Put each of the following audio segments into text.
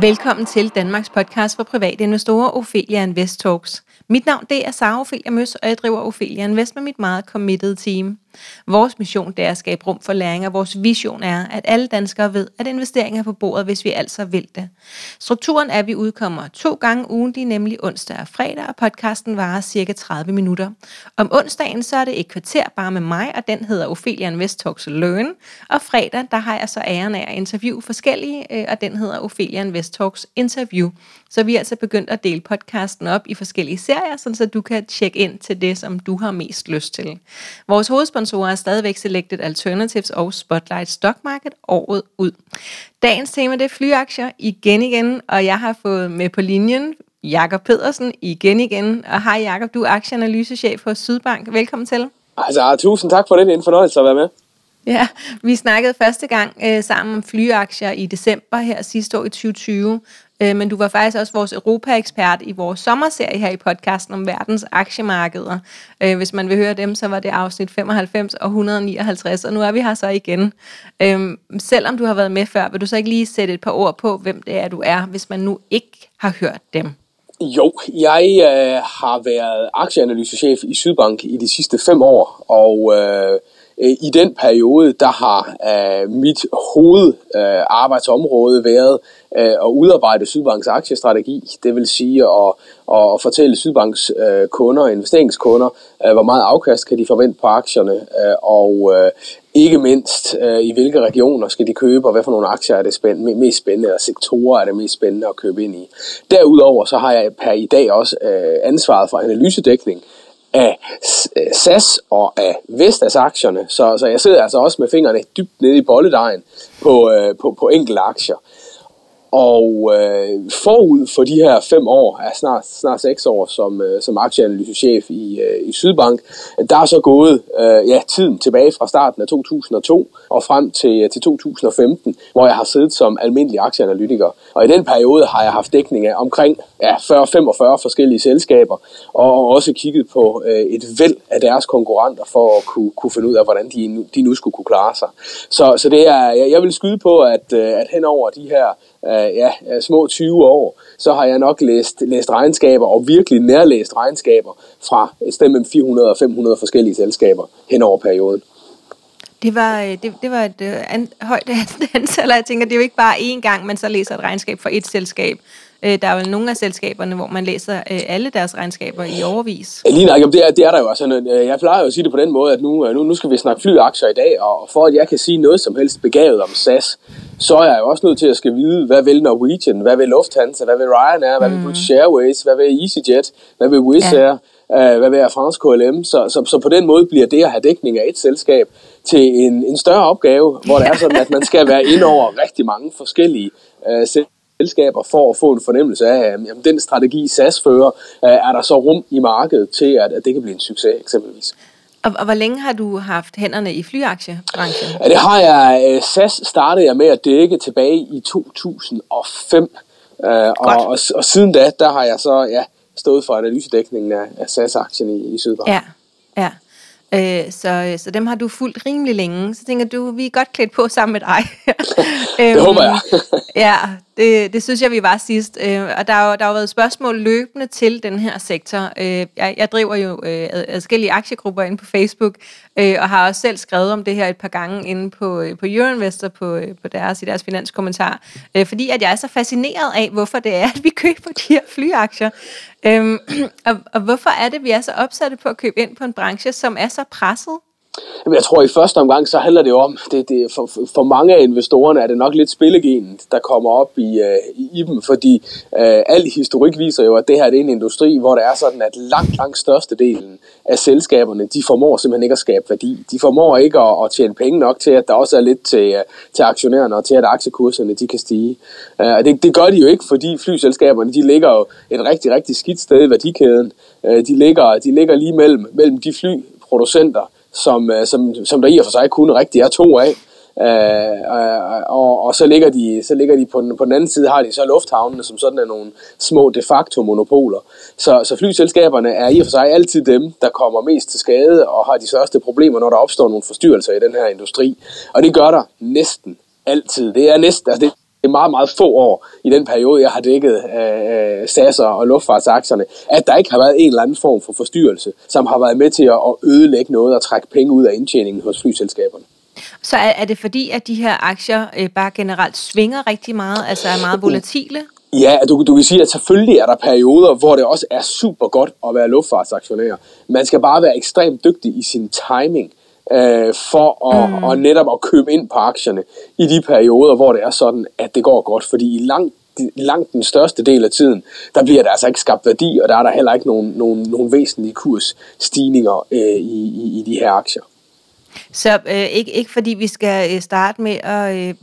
Velkommen til Danmarks podcast for private investorer, Ophelia Invest Talks. Mit navn det er Sara Ophelia Møs, og jeg driver Ophelia Invest med mit meget committed team. Vores mission det er at skabe rum for læring, og vores vision er, at alle danskere ved, at investeringer er på bordet, hvis vi altså vil det. Strukturen er, at vi udkommer to gange ugen, de nemlig onsdag og fredag, og podcasten varer cirka 30 minutter. Om onsdagen så er det et kvarter bare med mig, og den hedder Ophelia Invest Talks Learn. Og fredag, der har jeg så æren af at interviewe forskellige, øh, og den hedder Ophelia Invest Talks Interview. Så vi er altså begyndt at dele podcasten op i forskellige serier, så du kan tjekke ind til det, som du har mest lyst til. Vores hovedsponsorer er stadigvæk Selected Alternatives og Spotlight Stock Market året ud. Dagens tema det er flyaktier igen igen, og jeg har fået med på linjen Jakob Pedersen igen igen. Og hej Jakob, du er aktieanalysechef hos Sydbank. Velkommen til. Altså, tusind tak for det. Det er en fornøjelse at være med. Ja, vi snakkede første gang øh, sammen om flyaktier i december her sidste år i 2020, øh, men du var faktisk også vores Europa-ekspert i vores sommerserie her i podcasten om verdens aktiemarkeder. Øh, hvis man vil høre dem, så var det afsnit 95 og 159, og nu er vi her så igen. Øh, selvom du har været med før, vil du så ikke lige sætte et par ord på, hvem det er, du er, hvis man nu ikke har hørt dem? Jo, jeg øh, har været aktieanalysechef i Sydbank i de sidste fem år, og øh, Øh, I den periode, der har øh, mit hovedarbejdsområde øh, uh, været at udarbejde Sydbanks aktiestrategi. Det vil sige at, at fortælle Sydbanks kunder kunder, investeringskunder, uh, hvor meget afkast kan de forvente på aktierne, og ikke mindst i hvilke regioner skal de købe, og hvad for nogle aktier er det spændende, mest spændende, eller sektorer er det mest spændende at købe ind i. Derudover så har jeg per i dag også ansvaret for analysedækning, af SAS og af Vestas aktierne, så, så jeg sidder altså også med fingrene dybt nede i bolledejen på, øh, på, på enkelte aktier. Og øh, forud for de her fem år, er snart, snart seks år som, øh, som aktieanalysechef i, øh, i Sydbank, der er så gået øh, ja, tiden tilbage fra starten af 2002 og frem til, øh, til 2015, hvor jeg har siddet som almindelig aktieanalytiker. Og i den periode har jeg haft dækning af omkring ja, 40-45 forskellige selskaber, og også kigget på øh, et væld af deres konkurrenter for at kunne, kunne finde ud af, hvordan de, de nu skulle kunne klare sig. Så, så det er, jeg, jeg vil skyde på, at, øh, at hen over de her øh, ja, små 20 år, så har jeg nok læst, læst regnskaber, og virkelig nærlæst regnskaber fra et sted mellem 400 og 500 forskellige selskaber hen over perioden. Det var, øh, det, det var et uh, an, højt antal, og jeg tænker, det er jo ikke bare én gang, man så læser et regnskab for et selskab. Øh, der er jo nogle af selskaberne, hvor man læser øh, alle deres regnskaber i overvis. Lige nok, det er, det er der jo også. Øh, jeg plejer jo at sige det på den måde, at nu, nu, nu skal vi snakke flyaktier i dag, og for at jeg kan sige noget som helst begavet om SAS, så er jeg jo også nødt til at skal vide, hvad vil Norwegian, hvad vil Lufthansa, hvad vil Ryanair, hvad vil mm. British Airways, hvad vil EasyJet, hvad vil Wizz Air, ja. hvad vil Air France KLM. Så, så, så på den måde bliver det at have dækning af et selskab til en, en større opgave, hvor det er sådan, at man skal være ind over rigtig mange forskellige uh, selskaber for at få en fornemmelse af, at jamen, den strategi SAS fører, uh, er der så rum i markedet til, at, at det kan blive en succes eksempelvis. Og, og hvor længe har du haft hænderne i flyaktierbranchen? Ja, det har jeg. SAS startede jeg med at dække tilbage i 2005. Uh, og, og, og siden da, der har jeg så ja, stået for analysedækningen af, af SAS-aktien i, i Sydbank. Ja, ja. Øh, så, så dem har du fulgt rimelig længe. Så tænker du, vi er godt klædt på sammen med dig. det håber jeg ja, det, det synes jeg, vi var sidst. Øh, og der har, der har været spørgsmål løbende til den her sektor. Øh, jeg, jeg driver jo øh, adskillige aktiegrupper inde på Facebook, øh, og har også selv skrevet om det her et par gange inde på, øh, på Euroinvestor på, øh, på deres, i deres finanskommentar. Øh, fordi at jeg er så fascineret af, hvorfor det er, at vi køber de her flyaktier. Øh, og, og hvorfor er det, vi er så opsatte på at købe ind på en branche, som er så presset? Jeg tror, i første omgang, så handler det om, det, det, for, for mange af investorerne er det nok lidt spillegenet, der kommer op i, øh, i dem, fordi øh, al historik viser jo, at det her det er en industri, hvor det er sådan, at langt, langt størstedelen af selskaberne, de formår simpelthen ikke at skabe værdi. De formår ikke at, at tjene penge nok til, at der også er lidt til, øh, til aktionærerne og til, at aktiekurserne de kan stige. Øh, og det, det gør de jo ikke, fordi flyselskaberne, de ligger jo et rigtig, rigtig skidt sted i værdikæden. Øh, de, ligger, de ligger lige mellem, mellem de flyproducenter, som, øh, som, som der i og for sig kun rigtig er to af. Uh, og, og så ligger de, så ligger de på, den, på den anden side, har de så lufthavnene, som sådan er nogle små de facto monopoler. Så, så flyselskaberne er i og for sig altid dem, der kommer mest til skade og har de største problemer, når der opstår nogle forstyrrelser i den her industri. Og det gør der næsten altid. Det er næsten, altså det er meget, meget få år i den periode, jeg har dækket øh, SAS og luftfartsaktierne, at der ikke har været en eller anden form for forstyrrelse, som har været med til at ødelægge noget og trække penge ud af indtjeningen hos flyselskaberne. Så er, er det fordi, at de her aktier øh, bare generelt svinger rigtig meget, altså er meget volatile? Ja, du, du kan sige, at selvfølgelig er der perioder, hvor det også er super godt at være luftfartsaktionær. Man skal bare være ekstremt dygtig i sin timing øh, for at, mm. og netop at købe ind på aktierne i de perioder, hvor det er sådan, at det går godt. Fordi i langt langt den største del af tiden, der bliver der altså ikke skabt værdi, og der er der heller ikke nogen, nogen, nogen væsentlige kursstigninger øh, i, i, i de her aktier. Så øh, ikke, ikke fordi vi skal øh, starte med at, øh,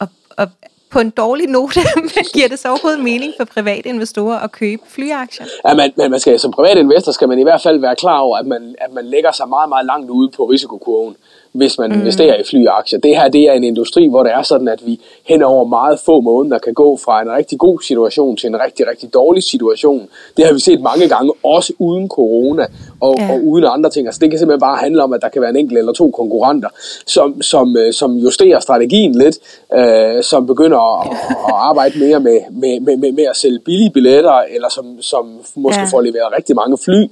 at, at på en dårlig note, men giver det så overhovedet mening for private investorer at købe flyaktier? Ja, man, man, man skal, som privat investor skal man i hvert fald være klar over, at man, at man lægger sig meget, meget langt ude på risikokurven hvis man mm. investerer i flyaktier. Det her det er en industri, hvor det er sådan, at vi hen over meget få måneder kan gå fra en rigtig god situation til en rigtig, rigtig dårlig situation. Det har vi set mange gange, også uden corona og, ja. og uden andre ting. Altså, det kan simpelthen bare handle om, at der kan være en enkelt eller to konkurrenter, som, som, øh, som justerer strategien lidt, øh, som begynder at, at arbejde mere med, med, med, med, med at sælge billige billetter, eller som, som måske ja. får leveret rigtig mange fly.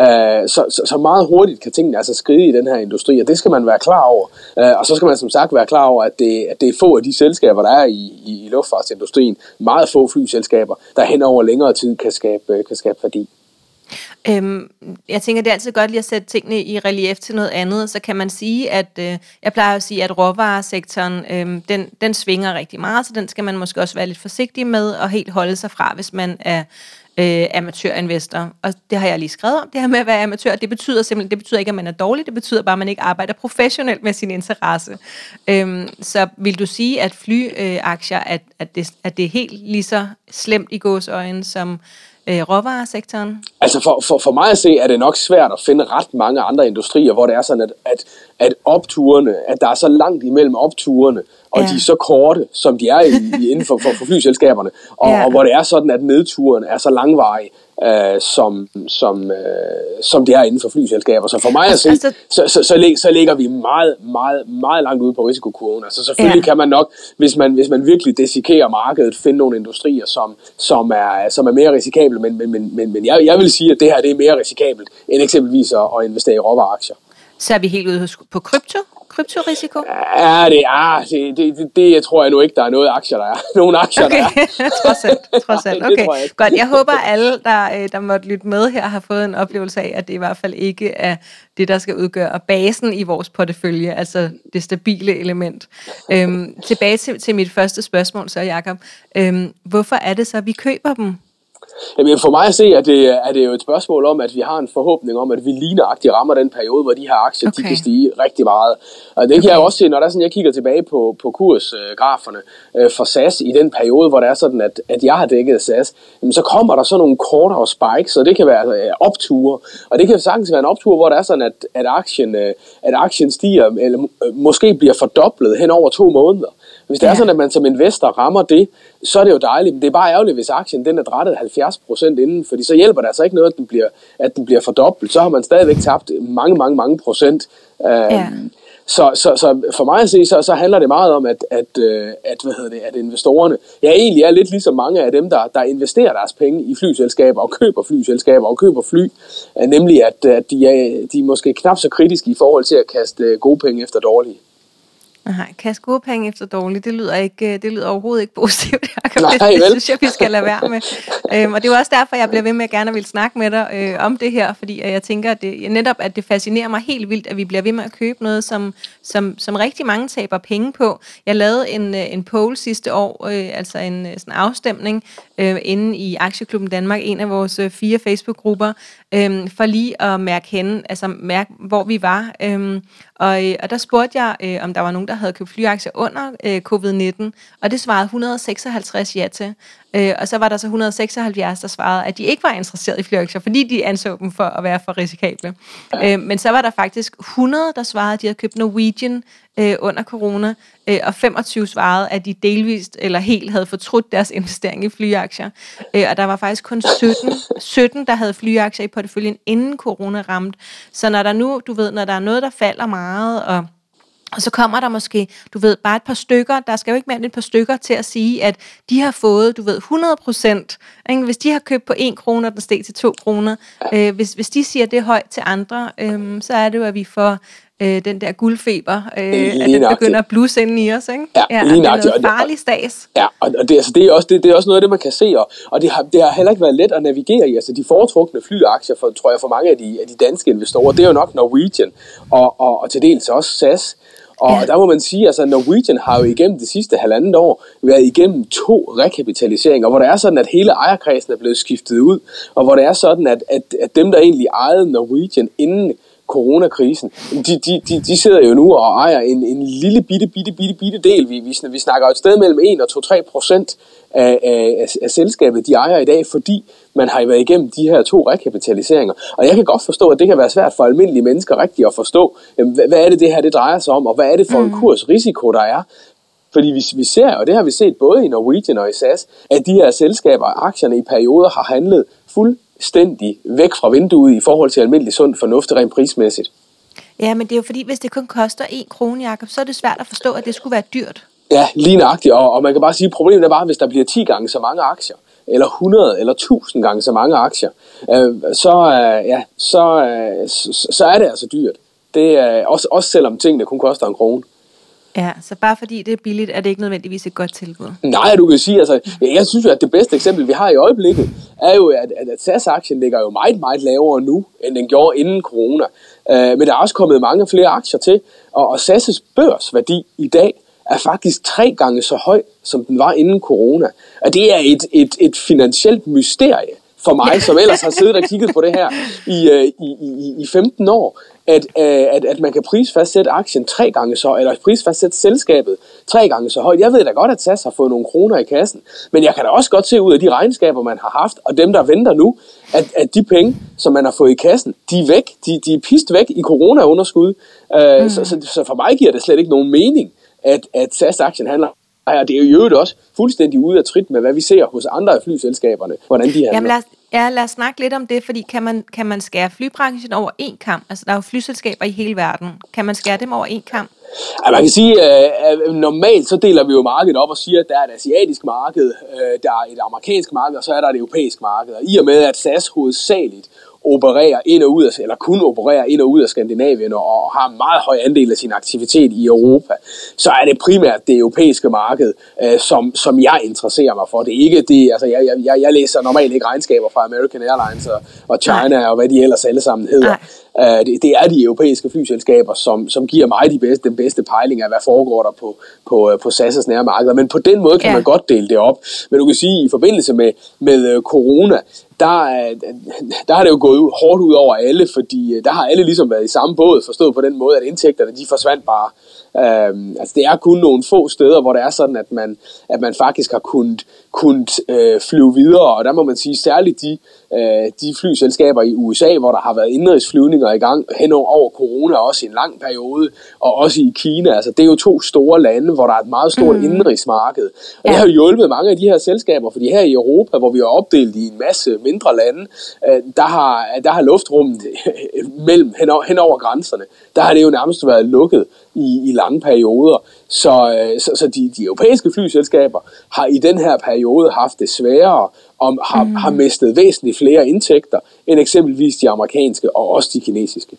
Øh, så, så, så meget hurtigt kan tingene altså skride i den her industri, og det skal man være klar over. Øh, og så skal man som sagt være klar over, at det, at det er få af de selskaber, der er i, i, i luftfartsindustrien, meget få flyselskaber, der hen over længere tid kan skabe, øh, kan skabe værdi. Øhm, jeg tænker, det er altid godt lige at sætte tingene i relief til noget andet. Så kan man sige, at øh, jeg plejer at sige, at råvaresektoren, øh, den, den svinger rigtig meget, så den skal man måske også være lidt forsigtig med og helt holde sig fra, hvis man er øh, amatørinvestor. Og det har jeg lige skrevet om, det her med at være amatør. Det betyder simpelthen, det betyder ikke, at man er dårlig, det betyder bare, at man ikke arbejder professionelt med sin interesse. Øhm, så vil du sige, at flyaktier, øh, at, at, det, at det er helt lige så slemt i gåsøjne som øh, råvaresektoren? Altså for, for, for mig at se, er det nok svært at finde ret mange andre industrier, hvor det er sådan, at, at, at opturene, at der er så langt imellem opturene, og ja. de er så korte, som de er i, inden for, for, for flyselskaberne, og, ja. og hvor det er sådan, at nedturen er så langvarig, øh, som, som, øh, som det er inden for flyselskaber. Så for mig altså, at se, altså, så, så, så, så ligger vi meget, meget, meget langt ude på risikokurven. Altså selvfølgelig ja. kan man nok, hvis man, hvis man virkelig desikerer markedet, finde nogle industrier, som, som, er, som er mere risikable, men, men, men, men, men jeg, jeg vil sige, at det her det er mere risikabelt, end eksempelvis at, at investere i råvareaktier. Så er vi helt ude på krypto? kryptorisiko? Ja, det er, det, det, det, det jeg tror jeg nu ikke, der er noget aktier, der er. Nogle aktier, okay. der er. trods alt, trods alt. Okay, jeg godt. Jeg håber, alle, der, øh, der måtte lytte med her, har fået en oplevelse af, at det i hvert fald ikke er det, der skal udgøre basen i vores portefølje, altså det stabile element. Øhm, tilbage til, til mit første spørgsmål så, Jacob. Øhm, hvorfor er det så, at vi køber dem? Jamen for mig at se, at det, er det jo et spørgsmål om, at vi har en forhåbning om, at vi ligneragtigt rammer den periode, hvor de her aktier okay. de kan stige rigtig meget. Og det kan okay. jeg også se, når der er sådan, jeg kigger tilbage på, på kursgraferne øh, for SAS i den periode, hvor det er sådan, at, at jeg har dækket SAS, jamen, så kommer der så nogle kortere spikes, og det kan være øh, opture. Og det kan sagtens være en optur, hvor det er sådan, at, at, aktien, øh, at aktien stiger, eller måske bliver fordoblet hen over to måneder. Hvis det ja. er sådan, at man som investor rammer det, så er det jo dejligt, men det er bare ærgerligt, hvis aktien den er drættet 70% inden, fordi så hjælper det altså ikke noget, at den bliver, at den bliver fordoblet. Så har man stadigvæk tabt mange, mange, mange procent. Ja. Øhm, så, så, så for mig at se, så, så handler det meget om, at, at, øh, at, hvad hedder det, at investorerne, ja egentlig er lidt ligesom mange af dem, der, der investerer deres penge i flyselskaber og køber flyselskaber og køber fly, nemlig at, at de, er, de er måske knap så kritiske i forhold til at kaste gode penge efter dårlige. Nej, gode penge efter dårligt, det lyder, ikke, det lyder overhovedet ikke positivt. Nej, det, det synes jeg, vi skal lade være med. øhm, og det er også derfor, jeg bliver ved med at gerne vil snakke med dig øh, om det her, fordi jeg tænker, at det, netop at det fascinerer mig helt vildt, at vi bliver ved med at købe noget, som, som, som rigtig mange taber penge på. Jeg lavede en, øh, en poll sidste år, øh, altså en øh, sådan afstemning, øh, inde i Aktieklubben Danmark, en af vores øh, fire Facebook-grupper, øh, for lige at mærke hen, altså mærke, hvor vi var. Øh, og, øh, og der spurgte jeg, øh, om der var nogen, der havde købt flyaktier under øh, covid-19, og det svarede 156 ja til. Øh, og så var der så 176, der svarede, at de ikke var interesseret i flyaktier, fordi de anså dem for at være for risikable. Øh, men så var der faktisk 100, der svarede, at de havde købt Norwegian øh, under corona, øh, og 25 svarede, at de delvist eller helt havde fortrudt deres investering i flyaktier. Øh, og der var faktisk kun 17, 17, der havde flyaktier i porteføljen, inden corona ramte. Så når der nu, du ved, når der er noget, der falder meget, og og så kommer der måske, du ved, bare et par stykker, der skal jo ikke mere end et par stykker til at sige, at de har fået, du ved, 100 procent. Hvis de har købt på 1 krone, og den steg til 2 kroner, øh, hvis, hvis de siger, det højt til andre, øh, så er det jo, at vi får øh, den der guldfeber, øh, at den begynder at blusse ind i os, ikke? Ja, ja lige nøjagtigt. Det er noget farlig stas. Ja, og det, altså, det, er også, det, det er også noget af det, man kan se, og, og det, har, det har heller ikke været let at navigere i. Altså de foretrukne flyaktier, for, tror jeg, for mange af de, af de danske investorer, det er jo nok Norwegian, og, og, og til dels også SAS, og ja. der må man sige, at altså, Norwegian har jo igennem det sidste halvandet år været igennem to rekapitaliseringer, hvor det er sådan, at hele ejerkredsen er blevet skiftet ud, og hvor det er sådan, at, at, at dem, der egentlig ejede Norwegian inden coronakrisen, de, de, de, de sidder jo nu og ejer en, en lille bitte, bitte, bitte, bitte del. Vi, vi, vi snakker et sted mellem 1 og 2-3 procent af, af, af selskabet, de ejer i dag, fordi man har været igennem de her to rekapitaliseringer. Og jeg kan godt forstå, at det kan være svært for almindelige mennesker rigtigt at forstå, jamen, hvad, er det, det her det drejer sig om, og hvad er det for en mm. kursrisiko, der er. Fordi vi, vi ser, og det har vi set både i Norwegian og i SAS, at de her selskaber og aktierne i perioder har handlet fuldstændig væk fra vinduet i forhold til almindelig sund fornuft rent prismæssigt. Ja, men det er jo fordi, hvis det kun koster 1 krone, Jacob, så er det svært at forstå, at det skulle være dyrt. Ja, lige nøjagtigt. Og, og man kan bare sige, at problemet er bare, hvis der bliver 10 gange så mange aktier, eller 100 eller 1000 gange så mange aktier, øh, så, øh, ja, så, øh, så, så er det altså dyrt. Det er også, også selvom tingene kun koster en krone. Ja, så bare fordi det er billigt, er det ikke nødvendigvis et godt tilbud? Nej, du kan sige, altså, jeg synes jo, at det bedste eksempel, vi har i øjeblikket, er jo, at, at SAS-aktien ligger jo meget, meget lavere nu, end den gjorde inden corona. Uh, men der er også kommet mange flere aktier til, og, og SAS' børsværdi i dag er faktisk tre gange så høj, som den var inden corona. Og det er et, et, et finansielt mysterie for mig, som ellers har siddet og kigget på det her i, øh, i, i, i 15 år, at, øh, at, at man kan prisfastsætte aktien tre gange så, eller prisfastsætte selskabet tre gange så højt. Jeg ved da godt, at SAS har fået nogle kroner i kassen, men jeg kan da også godt se ud af de regnskaber, man har haft, og dem, der venter nu, at, at de penge, som man har fået i kassen, de er væk. De, de er pist væk i corona-underskud. Uh, mm. så, så, så for mig giver det slet ikke nogen mening, at, at SAS-aktien handler og det er jo øvrigt også fuldstændig ude af trit med, hvad vi ser hos andre af flyselskaberne, hvordan de handler. Jamen lad os, ja, lad os snakke lidt om det, fordi kan man, kan man skære flybranchen over en kamp? Altså, der er jo flyselskaber i hele verden. Kan man skære dem over en kamp? Ja, man kan sige, at øh, normalt så deler vi jo markedet op og siger, at der er et asiatisk marked, øh, der er et amerikansk marked, og så er der et europæisk marked. Og i og med, at SAS hovedsageligt opererer ind og ud af, eller kun opererer ind og ud af Skandinavien og har en meget høj andel af sin aktivitet i Europa, så er det primært det europæiske marked, øh, som, som jeg interesserer mig for. Det er ikke det, altså jeg, jeg, jeg læser normalt ikke regnskaber fra American Airlines og, og China Nej. og hvad de ellers alle sammen hedder. Uh, det, det er de europæiske flyselskaber, som, som giver mig de bedste, den bedste pejling af, hvad foregår der på, på, øh, på SAS' nære Men på den måde kan ja. man godt dele det op. Men du kan sige, i forbindelse med, med corona, der, der har det jo gået hårdt ud over alle, fordi øh, der har alle ligesom været i samme båd, forstået på den måde, at indtægterne de forsvandt bare. Øhm, altså det er kun nogle få steder, hvor det er sådan, at man, at man faktisk har kunnet, kunnet øh, flyve videre, og der må man sige særligt de, øh, de flyselskaber i USA, hvor der har været indrigsflyvninger i gang hen over corona, også i en lang periode, og også i Kina. Altså det er jo to store lande, hvor der er et meget stort mm. indrigsmarked. Og ja. det har jo hjulpet mange af de her selskaber, fordi her i Europa, hvor vi er opdelt i en masse mindre lande, øh, der, har, der har luftrummet mellem hen over, hen over grænserne, der har det jo nærmest været lukket i, i lange perioder. Så, øh, så, så de, de europæiske flyselskaber har i den her periode haft det sværere og har, mm. har mistet væsentligt flere indtægter end eksempelvis de amerikanske og også de kinesiske.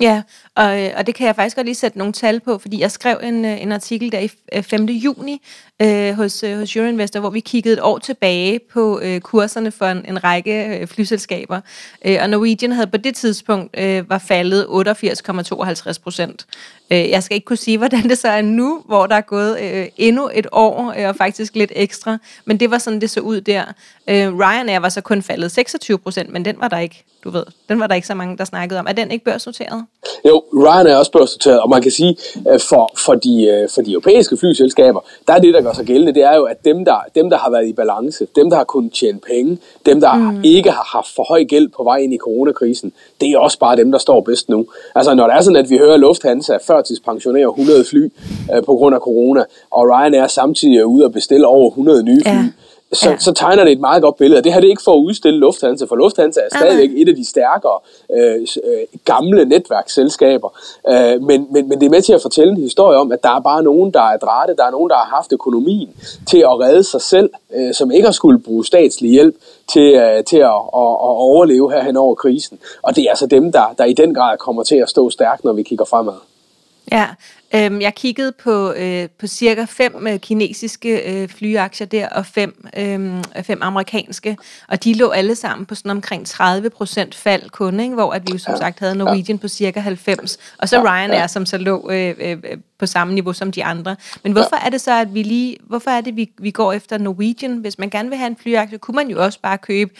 Ja, og, øh, og det kan jeg faktisk godt lige sætte nogle tal på, fordi jeg skrev en, øh, en artikel der i øh, 5. juni øh, hos, hos Euroinvestor, hvor vi kiggede et år tilbage på øh, kurserne for en, en række øh, flyselskaber. Øh, og Norwegian havde på det tidspunkt øh, var faldet 88,52 procent. Øh, jeg skal ikke kunne sige, hvordan det så er nu, hvor der er gået øh, endnu et år, øh, og faktisk lidt ekstra. Men det var sådan, det så ud der. Øh, Ryanair var så kun faldet 26 procent, men den var der ikke, du ved, den var der ikke så mange, der snakkede om. Er den ikke børsnoteret? Jo, Ryanair er også børsnoteret, og man kan sige, øh, for, for, de, øh, for de europæiske flyselskaber, der er det, der gør sig gældende, det er jo, at dem der, dem, der har været i balance, dem, der har kunnet tjene penge, dem, der mm. ikke har haft for høj gæld på vej ind i coronakrisen, det er også bare dem, der står bedst nu. Altså, når det er sådan, at vi hører Lufthansa førtidspensionere 100 fly øh, på grund af corona, og samtidig er ude og bestille over 100 nye fly, ja så, ja. så tegner det et meget godt billede. det her det er ikke for at udstille Lufthansa, for Lufthansa er stadigvæk et af de stærkere øh, øh, gamle netværksselskaber. Øh, men, men, men det er med til at fortælle en historie om, at der er bare nogen, der er drætte, der er nogen, der har haft økonomien til at redde sig selv, øh, som ikke har skulle bruge statslig hjælp til, øh, til at, at, at overleve her hen over krisen. Og det er altså dem, der, der i den grad kommer til at stå stærkt, når vi kigger fremad. Ja, Øhm, jeg kiggede på, øh, på cirka fem øh, kinesiske øh, flyaktier der, og fem, øh, fem amerikanske, og de lå alle sammen på sådan omkring 30 procent fald kun, ikke? hvor at vi jo som sagt havde Norwegian på cirka 90, og så. Ryanair, som så lå øh, øh, på samme niveau som de andre. Men hvorfor er det så, at vi lige, hvorfor er det, vi, vi går efter Norwegian? Hvis man gerne vil have en flyaktie, kunne man jo også bare købe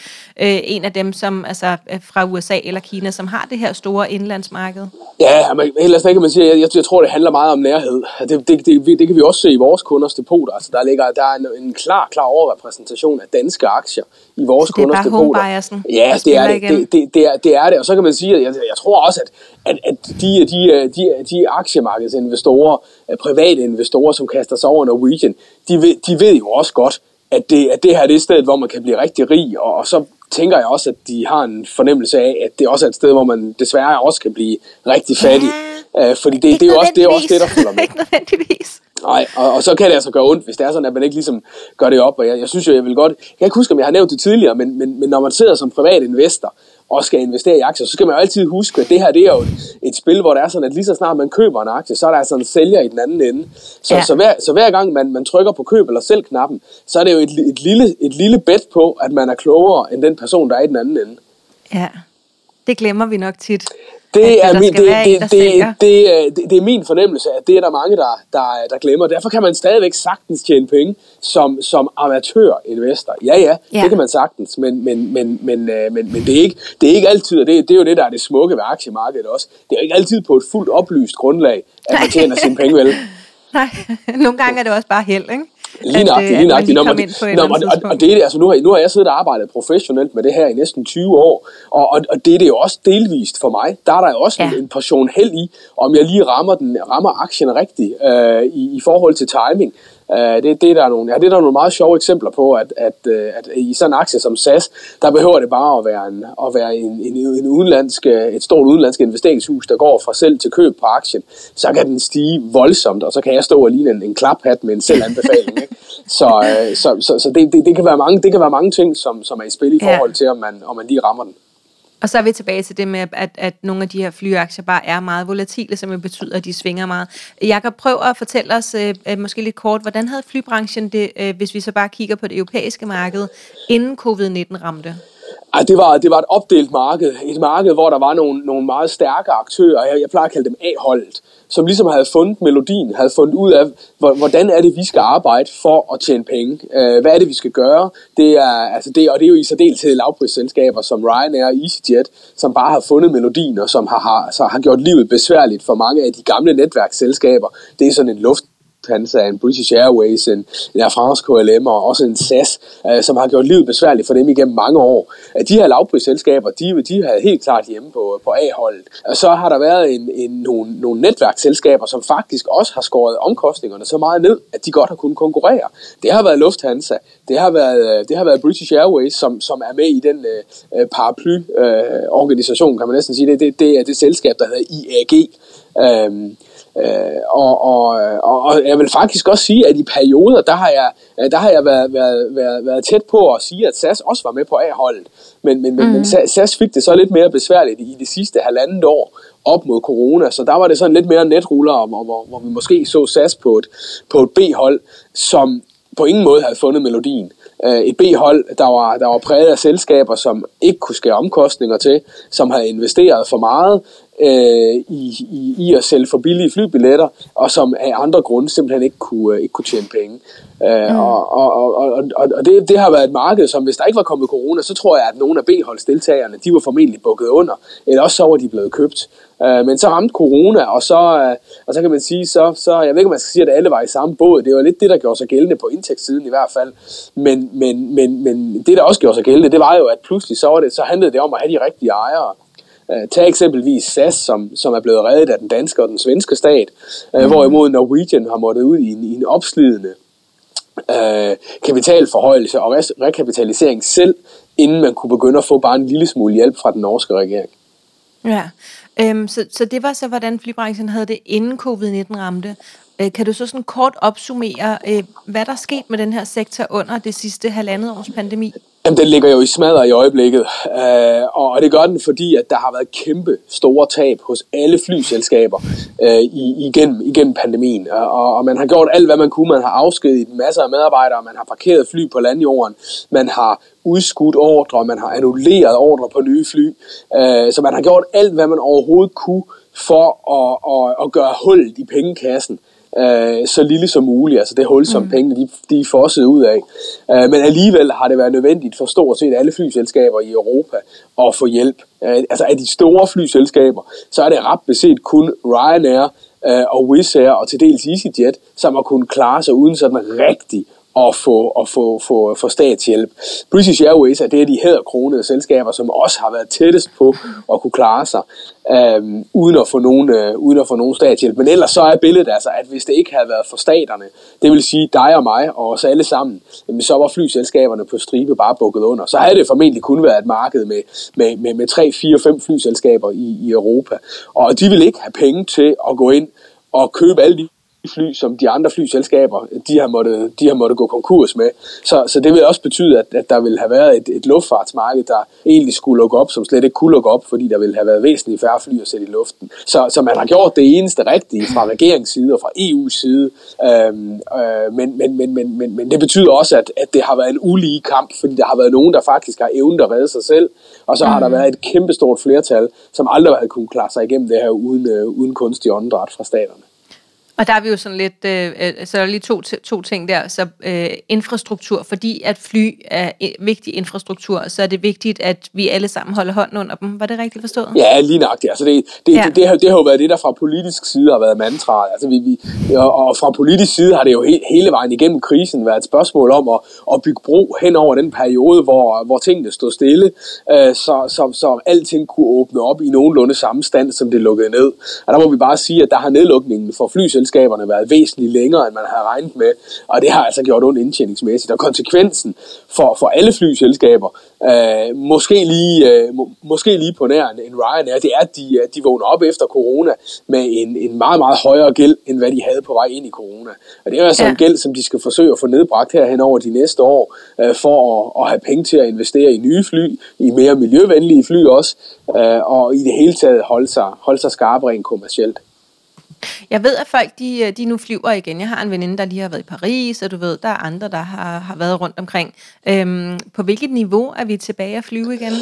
øh, en af dem, som altså fra USA eller Kina, som har det her store indlandsmarked. Ja, men ellers kan man sige, jeg, jeg, jeg tror, det handler meget om nærhed. Det, det, det, det kan vi også se i vores kunders depoter. Altså, der, ligger, der er en, en klar, klar overrepræsentation af danske aktier i vores så kunders depoter. Ja, det er det. Det, det, det, er, det er det. Og så kan man sige, at jeg, jeg tror også, at, at, at de, de, de, de aktiemarkedsinvestorer, private investorer, som kaster sig over Norwegian, de ved, de ved jo også godt, at det, at det her er det sted, hvor man kan blive rigtig rig, og, og så tænker jeg også, at de har en fornemmelse af, at det også er et sted, hvor man desværre også kan blive rigtig fattig. Ja Øh, fordi det, det, er jo også, det er også det, der følger med. ikke nødvendigvis. Nej, og, og så kan det altså gøre ondt, hvis det er sådan, at man ikke ligesom gør det op. Og jeg, jeg synes jo, jeg vil godt... Jeg kan ikke huske, om jeg har nævnt det tidligere, men, men, men når man sidder som privat investor og skal investere i aktier, så skal man jo altid huske, at det her det er jo et, et spil, hvor det er sådan, at lige så snart man køber en aktie, så er der altså en sælger i den anden ende. Så, ja. så, hver, så hver gang man, man trykker på køb eller sælg knappen, så er det jo et, et, lille, et lille bet på, at man er klogere end den person, der er i den anden ende. Ja, det glemmer vi nok tit. Det er, min, det, det, det, det, det, det, er min fornemmelse, at det er der mange, der, der, der glemmer. Derfor kan man stadigvæk sagtens tjene penge som, som amatørinvestor. Ja, ja, ja, det kan man sagtens, men, men, men, men, øh, men, men det, er ikke, det er ikke altid, og det, det er jo det, der er det smukke ved aktiemarkedet også. Det er ikke altid på et fuldt oplyst grundlag, at man tjener sine penge vel. Nej, nogle gange er det også bare held, ikke? Lige nøjagtigt, lige nøjagtigt. Når man, når man, og, og det er det, altså nu har, nu har jeg siddet og arbejdet professionelt med det her i næsten 20 år, og, og, og det er det jo også delvist for mig. Der er der jo også ja. en, en portion held i, om jeg lige rammer, den, rammer aktien rigtigt øh, i, i forhold til timing. Uh, det, det, er der nogle, ja, det er der nogle meget sjove eksempler på, at, at, øh, at i sådan en aktie som SAS, der behøver det bare at være, en, at være en, en, en udenlandsk, et stort udenlandsk investeringshus, der går fra selv til køb på aktien. Så kan den stige voldsomt, og så kan jeg stå og ligne en, en klaphat med en selvanbefaling. Ikke? Så, uh, så, så, så det, det, det, kan være mange, det kan være mange ting, som, som er i spil i forhold til, om man, om man lige rammer den. Og så er vi tilbage til det med, at, at nogle af de her flyaktier bare er meget volatile, som jo betyder, at de svinger meget. Jeg kan prøve at fortælle os øh, øh, måske lidt kort, hvordan havde flybranchen det, øh, hvis vi så bare kigger på det europæiske marked, inden covid-19 ramte? Ej, det var, det var et opdelt marked. Et marked, hvor der var nogle, nogle meget stærke aktører. Jeg, jeg plejer at kalde dem A-holdet som ligesom havde fundet melodien, havde fundet ud af, hvordan er det, vi skal arbejde for at tjene penge. Øh, hvad er det, vi skal gøre? Det er, altså det, og det er jo i særdeleshed lavprisselskaber som Ryanair og EasyJet, som bare har fundet melodien, og som har, har, så har gjort livet besværligt for mange af de gamle netværksselskaber. Det er sådan en luft Lufthansa, en British Airways, en, en Air France KLM og også en SAS, øh, som har gjort livet besværligt for dem igennem mange år. De her lavprisselskaber, de, de har helt klart hjemme på, på A-holdet. Og så har der været en, en, nogle, nogle netværksselskaber, som faktisk også har skåret omkostningerne så meget ned, at de godt har kunnet konkurrere. Det har været Lufthansa, det har været, øh, det har været British Airways, som, som er med i den øh, paraply-organisation, øh, øh kan man næsten sige. Det, det, det er det selskab, der hedder IAG. Øh, Øh, og, og, og, og jeg vil faktisk også sige, at i perioder, der har jeg, der har jeg været, været, været, været tæt på at sige, at SAS også var med på A-holdet. Men, men, mm. men, men mhm. SAS fik det så lidt mere besværligt i de sidste halvandet år op mod corona, så der var det sådan lidt mere netruller, hvor, hvor, hvor vi måske så SAS på et, på et B-hold, som på ingen måde havde fundet melodien. Øh, et B-hold, der var, der var præget af selskaber, som ikke kunne skære omkostninger til, som havde investeret for meget, øh, i, i, i at sælge for billige flybilletter, og som af andre grunde simpelthen ikke kunne, øh, ikke kunne tjene penge. Øh, mm. Og, og, og, og, og det, det har været et marked, som hvis der ikke var kommet corona, så tror jeg, at nogle af B-holdsdeltagerne, de var formentlig bukket under, eller også så var de blevet købt. Øh, men så ramte corona, og så, øh, og så kan man sige, så, så, jeg ved ikke, om man skal sige, at alle var i samme båd. Det var lidt det, der gjorde sig gældende på indtægtssiden i hvert fald. Men, men, men, men det, der også gjorde sig gældende, det var jo, at pludselig så, var det, så handlede det om at have de rigtige ejere. Uh, tag eksempelvis SAS, som, som er blevet reddet af den danske og den svenske stat, uh, mm. hvorimod Norwegian har måttet ud i en, i en opslidende øh, kapitalforhøjelse og re- rekapitalisering selv, inden man kunne begynde at få bare en lille smule hjælp fra den norske regering. Ja, øhm, så, så det var så, hvordan flybranchen havde det, inden covid-19 ramte. Øh, kan du så sådan kort opsummere, øh, hvad der er sket med den her sektor under det sidste halvandet års pandemi? Jamen, den ligger jo i smadret i øjeblikket, øh, og det gør den, fordi at der har været kæmpe store tab hos alle flyselskaber øh, igennem, igennem pandemien. Og, og man har gjort alt, hvad man kunne. Man har afskediget masser af medarbejdere, man har parkeret fly på landjorden, man har udskudt ordre, man har annulleret ordre på nye fly. Øh, så man har gjort alt, hvad man overhovedet kunne for at, at, at gøre hul i pengekassen øh, så lille som muligt, altså det hul, som mm. pengene de, de er fosset ud af. Øh, men alligevel har det været nødvendigt for stort set alle flyselskaber i Europa at få hjælp. Øh, altså af de store flyselskaber, så er det ret beset kun Ryanair øh, og Wizz Air og til dels EasyJet, som har kunnet klare sig uden sådan rigtig at få, at få, få, få statshjælp. British Airways er det af de hæderkronede selskaber, som også har været tættest på at kunne klare sig, øh, uden, at få nogen, øh, uden at få nogen statshjælp. Men ellers så er billedet altså, at hvis det ikke havde været for staterne, det vil sige dig og mig og os alle sammen, jamen, så var flyselskaberne på stribe bare bukket under. Så havde det formentlig kun været et marked med, med, med, med 3, 4, 5 flyselskaber i, i Europa. Og de vil ikke have penge til at gå ind og købe alle de fly, som de andre flyselskaber, de har måttet, de har måttet gå konkurs med. Så, så det vil også betyde, at, at der vil have været et, et luftfartsmarked, der egentlig skulle lukke op, som slet ikke kunne lukke op, fordi der ville have været væsentligt færre fly at sætte i luften. Så, så man har gjort det eneste rigtige fra regeringens side og fra EU's side. Øhm, øh, men, men, men, men, men, men det betyder også, at, at det har været en ulige kamp, fordi der har været nogen, der faktisk har evnet at redde sig selv, og så har der mm. været et kæmpestort flertal, som aldrig havde kunnet klare sig igennem det her uden, øh, uden kunstig åndedræt fra staterne. Og der er vi jo sådan lidt, øh, øh så der er lige to, to ting der. Så øh, infrastruktur, fordi at fly er vigtig infrastruktur, så er det vigtigt, at vi alle sammen holder hånden under dem. Var det rigtigt forstået? Ja, lige nøjagtigt. Altså det, det, ja. det, det, har, det har jo været det, der fra politisk side har været mantraet. Altså vi, vi, og, og fra politisk side har det jo he, hele vejen igennem krisen været et spørgsmål om at, at bygge bro hen over den periode, hvor, hvor tingene stod stille, øh, så, så, så alting kunne åbne op i nogenlunde samme stand, som det lukkede ned. Og der må vi bare sige, at der har nedlukningen for flyselskaber selskaberne været væsentligt længere, end man havde regnet med, og det har altså gjort ondt indtjeningsmæssigt. Og konsekvensen for, for alle flyselskaber, øh, måske, lige, øh, må, måske lige på nær en Ryanair, det er, at de, de vågner op efter corona med en, en meget, meget højere gæld, end hvad de havde på vej ind i corona. Og det er altså ja. en gæld, som de skal forsøge at få nedbragt herhen over de næste år, øh, for at, at have penge til at investere i nye fly, i mere miljøvenlige fly også, øh, og i det hele taget holde sig, holde sig skarpe rent kommercielt. Jeg ved, at folk de, øh, de nu flyver igen. Jeg har en veninde, der lige har været i Paris, og du ved, der er andre, der har, har været rundt omkring. Øhm, på hvilket niveau er vi tilbage at flyve igen?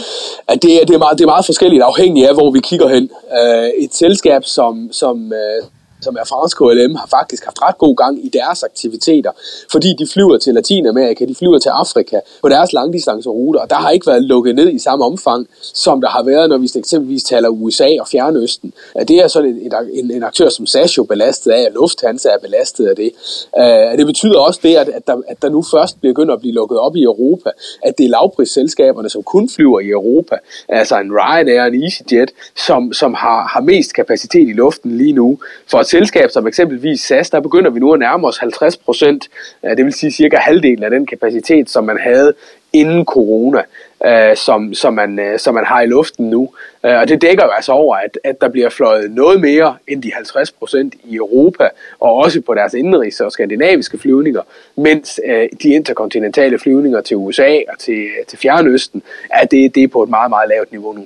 Ja, det, er, det, er meget, det er meget forskelligt, afhængig af, hvor vi kigger hen. Uh, et selskab, som, som, uh, som er fransk KLM, har faktisk haft ret god gang i deres aktiviteter, fordi de flyver til Latinamerika, de flyver til Afrika på deres langdistanceruter, og der har ikke været lukket ned i samme omfang, som der har været, når vi eksempelvis taler USA og Fjernøsten. Det er sådan en, en, en aktør som SAS jo belastet af, og Lufthansa er belastet af det. Øh, det betyder også det, at, at, der, at der nu først begynder at blive lukket op i Europa, at det er lavprisselskaberne, som kun flyver i Europa, altså en Ryanair og en EasyJet, som, som har, har mest kapacitet i luften lige nu, for et selskab som eksempelvis SAS, der begynder vi nu at nærme os 50 procent, øh, det vil sige cirka halvdelen af den kapacitet, som man havde inden corona, øh, som, som, man, øh, som man har i luften nu. Øh, og det dækker jo altså over, at, at der bliver fløjet noget mere end de 50 procent i Europa, og også på deres indrigs- og skandinaviske flyvninger, mens øh, de interkontinentale flyvninger til USA og til, til Fjernøsten, at det, det er på et meget, meget lavt niveau nu.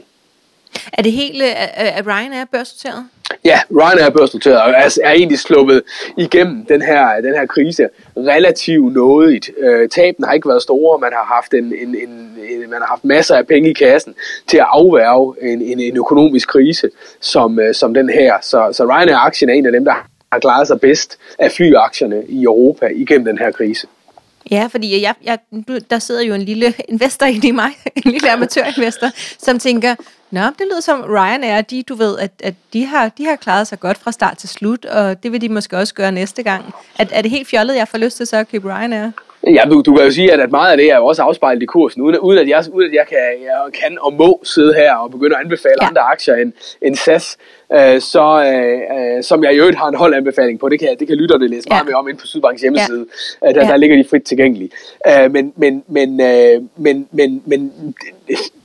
Er det hele, er, er Ryanair børsnoteret? Ja, Ryanair er børsnoteret og er, er egentlig sluppet igennem den her, den her krise relativt nådigt. Øh, tabene har ikke været store, man har haft en, en, en, en, man har haft masser af penge i kassen til at afværge en, en, en økonomisk krise som, øh, som den her. Så, så Ryanair-aktien er en af dem, der har klaret sig bedst af flyaktierne i Europa igennem den her krise. Ja, fordi jeg, jeg, der sidder jo en lille investor inde i mig, en lille amatørinvestor, som tænker, Nå, det lyder som Ryanair, de, du ved, at, at de, har, de har klaret sig godt fra start til slut, og det vil de måske også gøre næste gang. Er, er det helt fjollet, jeg får lyst til så at købe Ryanair? Ja, du, du kan jo sige, at, at meget af det er jo også afspejlet i kursen, uden, uden, at, jeg, uden at jeg, kan, jeg kan og må sidde her og begynde at anbefale ja. andre aktier end, end SAS, øh, så, øh, øh, som jeg i øvrigt har en holdanbefaling på, det kan, det kan lytterne læse ja. meget mere om ind på Sydbanks hjemmeside, ja. øh, der, ja. der ligger de frit tilgængelige. Øh, men, men, men, øh, men, men, men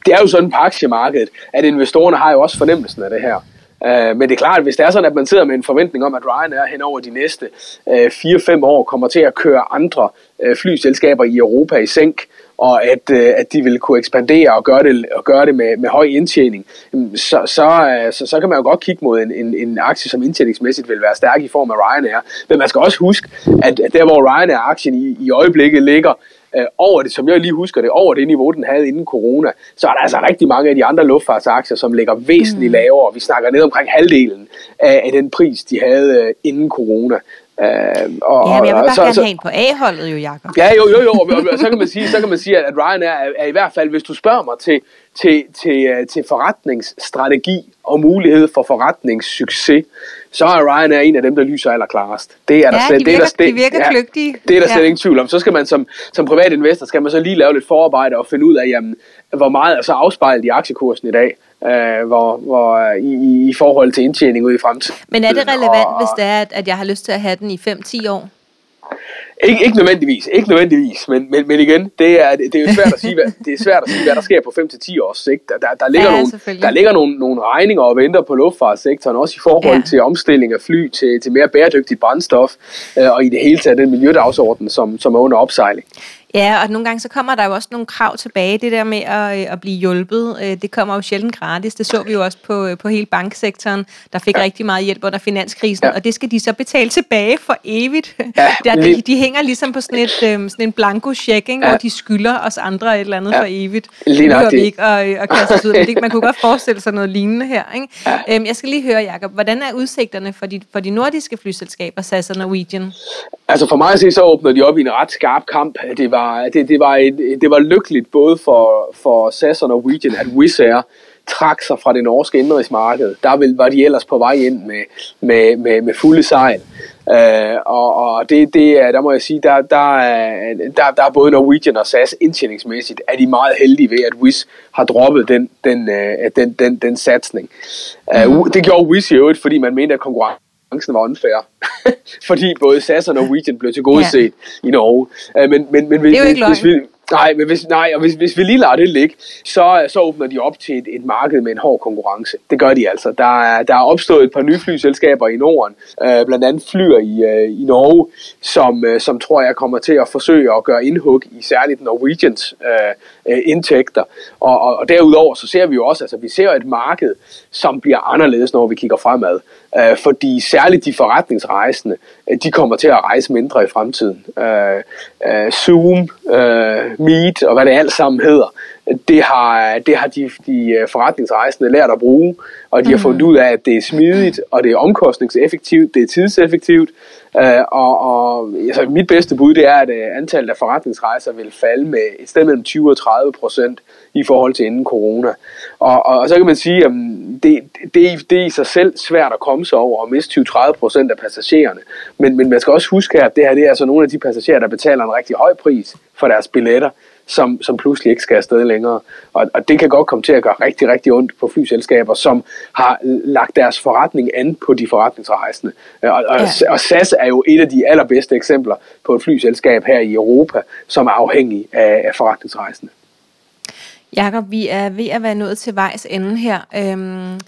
det er jo sådan på aktiemarkedet, at investorerne har jo også fornemmelsen af det her. Øh, men det er klart, at hvis det er sådan, at man sidder med en forventning om, at Ryanair hen over de næste øh, 4-5 år kommer til at køre andre øh, flyselskaber i Europa i sænk, og at, øh, at de vil kunne ekspandere og gøre det, og gøre det med, med høj indtjening, mm, så, så, øh, så, så kan man jo godt kigge mod en, en, en aktie, som indtjeningsmæssigt vil være stærk i form af Ryanair. Men man skal også huske, at der hvor Ryanair-aktien i, i øjeblikket ligger, øh, over det, som jeg lige husker det, over det niveau, den havde inden corona, så er der altså rigtig mange af de andre luftfartsaktier, som ligger væsentligt mm. lavere. Vi snakker ned omkring halvdelen af, af den pris, de havde øh, inden corona. Uh, og, ja, men jeg vil bare så, gerne så, have en på A-holdet jo, Jacob. Ja, jo, jo, jo, og, så kan man sige, så kan man sige at Ryanair er, er i hvert fald, hvis du spørger mig til, til, til, øh, til forretningsstrategi og mulighed for forretningssucces, så er Ryanair en af dem, der lyser allerklarest. Det er der ja, slet, de virker, det er der, de virker ja, kløgtige. Det er der ja. slet ingen tvivl om. Så skal man som, som privat investor, skal man så lige lave lidt forarbejde og finde ud af, jamen, hvor meget er så afspejlet i aktiekursen i dag, øh, hvor, hvor, i, i forhold til indtjening ud i fremtiden. Men er det relevant, og, hvis det er, at jeg har lyst til at have den i 5-10 år? Ikke, ikke nødvendigvis, ikke nødvendigvis, men, men, men igen, det er, det er jo svært at sige, hvad, det er svært at sige, hvad der sker på 5-10 års sigt. Der, der, der ligger, ja, nogle, der ligger nogle, nogle regninger og venter på luftfartssektoren, også i forhold ja. til omstilling af fly til, til mere bæredygtigt brændstof, øh, og i det hele taget den miljødagsorden, som, som er under opsejling. Ja, og nogle gange så kommer der jo også nogle krav tilbage. Det der med at, øh, at blive hjulpet, øh, det kommer jo sjældent gratis. Det så vi jo også på, øh, på hele banksektoren, der fik ja. rigtig meget hjælp under finanskrisen, ja. og det skal de så betale tilbage for evigt. Ja, der, de, de hænger ligesom på sådan, et, sådan en blanko check, ja. hvor de skylder os andre et eller andet ja. for evigt. Lige nok det. ikke at, at kaste os ud. Men det, man kunne godt forestille sig noget lignende her. Ikke? Ja. Øhm, jeg skal lige høre, Jacob, hvordan er udsigterne for de, for de nordiske flyselskaber, SAS og Norwegian? Altså for mig at se, så åbner de op i en ret skarp kamp. Det var, det, det var, et, det var lykkeligt både for, for SAS og Norwegian, at Wizz Air trak sig fra det norske indrigsmarked. Der var de ellers på vej ind med, med, med, med fulde sejl. Uh, og, og det, det er, der må jeg sige, der, der, er, der, der er både Norwegian og SAS indtjeningsmæssigt, er de meget heldige ved, at Wizz har droppet den, den, uh, den, den, den satsning. Uh, det gjorde Wizz i øvrigt, fordi man mente, at konkurrence konkurrencen var unfair. Fordi både SAS og Norwegian blev til gode ja. set i Norge. Uh, men, men, men, det er jo ikke hvis, vi, Nej, men hvis, nej, og hvis, hvis vi lige lader det ligge, så, så åbner de op til et, et marked med en hård konkurrence. Det gør de altså. Der er, der er opstået et par nye flyselskaber i Norden, øh, blandt andet flyer i, øh, i Norge, som, øh, som tror jeg kommer til at forsøge at gøre indhug i særligt Norwegians øh, øh, indtægter. Og, og, og derudover så ser vi jo også, altså vi ser et marked, som bliver anderledes, når vi kigger fremad. Øh, fordi særligt de forretningsrejsende, øh, de kommer til at rejse mindre i fremtiden. Øh, øh, Zoom, øh, Meet og hvad det alt sammen hedder, det har, det har de, de øh, forretningsrejsende lært at bruge, og de har fundet ud af, at det er smidigt, og det er omkostningseffektivt, det er tidseffektivt, øh, og, og altså, mit bedste bud det er, at øh, antallet af forretningsrejser vil falde med et sted mellem 20 og 30 procent i forhold til inden corona. Og, og, og så kan man sige, at mm, det, det, det er i sig selv svært at komme sig over og miste 20-30 procent af passagererne. Men, men man skal også huske at det her det er altså nogle af de passagerer, der betaler en rigtig høj pris for deres billetter som, som pludselig ikke skal afsted længere. Og, og det kan godt komme til at gøre rigtig, rigtig ondt på flyselskaber, som har lagt deres forretning an på de forretningsrejsende. Og, og, ja. og SAS er jo et af de allerbedste eksempler på et flyselskab her i Europa, som er afhængig af, af forretningsrejsende. Jakob, vi er ved at være nået til vejs ende her. Øhm,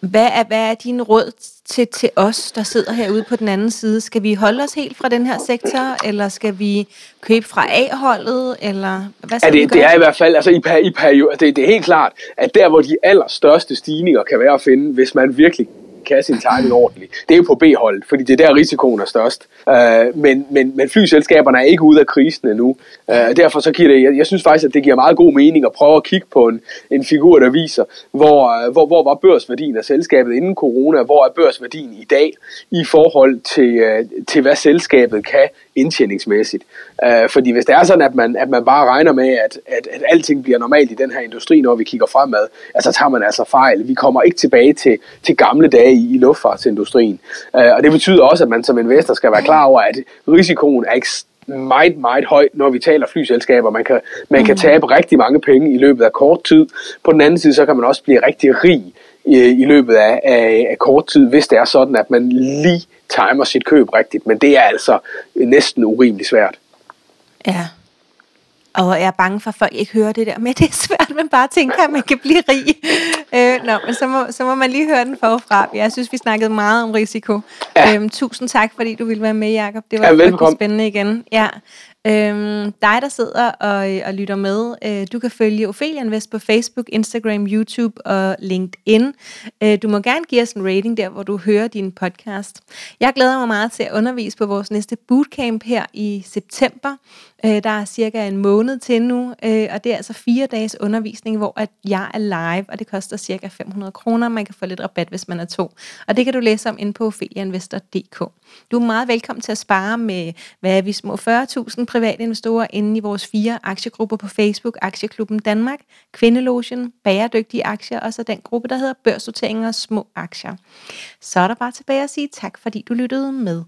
hvad er, hvad er din råd til, til os, der sidder herude på den anden side? Skal vi holde os helt fra den her sektor, eller skal vi købe fra A-holdet, eller hvad skal ja, det, vi det er i hvert fald, altså i, i periode, det, det er helt klart, at der hvor de allerstørste stigninger kan være at finde, hvis man virkelig kan sin timing ordentligt. Det er jo på B-holdet, fordi det er der risikoen er størst. Øh, men, men, men flyselskaberne er ikke ude af krisen endnu. Øh, derfor så giver det, jeg, jeg synes faktisk, at det giver meget god mening at prøve at kigge på en, en figur, der viser, hvor, øh, hvor, hvor var børsværdien af selskabet inden corona, hvor er børsværdien i dag i forhold til, øh, til hvad selskabet kan indtjeningsmæssigt. Øh, fordi hvis det er sådan, at man, at man bare regner med, at, at, at alting bliver normalt i den her industri, når vi kigger fremad, altså tager man altså fejl. Vi kommer ikke tilbage til, til gamle dage i, i luftfartsindustrien. Uh, og det betyder også, at man som investor skal være klar over, at risikoen er meget, meget høj, når vi taler flyselskaber. Man kan, man kan tabe rigtig mange penge i løbet af kort tid. På den anden side, så kan man også blive rigtig rig i, i løbet af, af, af kort tid, hvis det er sådan, at man lige timer sit køb rigtigt. Men det er altså næsten urimeligt svært. Ja. Og jeg er bange for, at folk ikke hører det der med, det er svært, men bare tænker, at man kan blive rig. Øh, nå, men så må, så må man lige høre den forfra. Jeg synes, vi snakkede meget om risiko. Ja. Øhm, tusind tak, fordi du ville være med, Jacob. Det var ja, spændende igen. Ja. Øhm, dig, der sidder og, og lytter med, øh, du kan følge Ophelia Invest på Facebook, Instagram, YouTube og LinkedIn. Øh, du må gerne give os en rating der, hvor du hører din podcast. Jeg glæder mig meget til at undervise på vores næste bootcamp her i september. Øh, der er cirka en måned til nu, øh, og det er altså fire dages undervisning, hvor at jeg er live, og det koster cirka 500 kroner. Man kan få lidt rabat, hvis man er to. Og det kan du læse om inde på opheliainvestor.dk. Du er meget velkommen til at spare med, hvad er vi, små 40.000 private investorer inde i vores fire aktiegrupper på Facebook, Aktieklubben Danmark, Kvindelogen, Bæredygtige Aktier, og så den gruppe, der hedder Børsnotering og Små Aktier. Så er der bare tilbage at sige tak, fordi du lyttede med.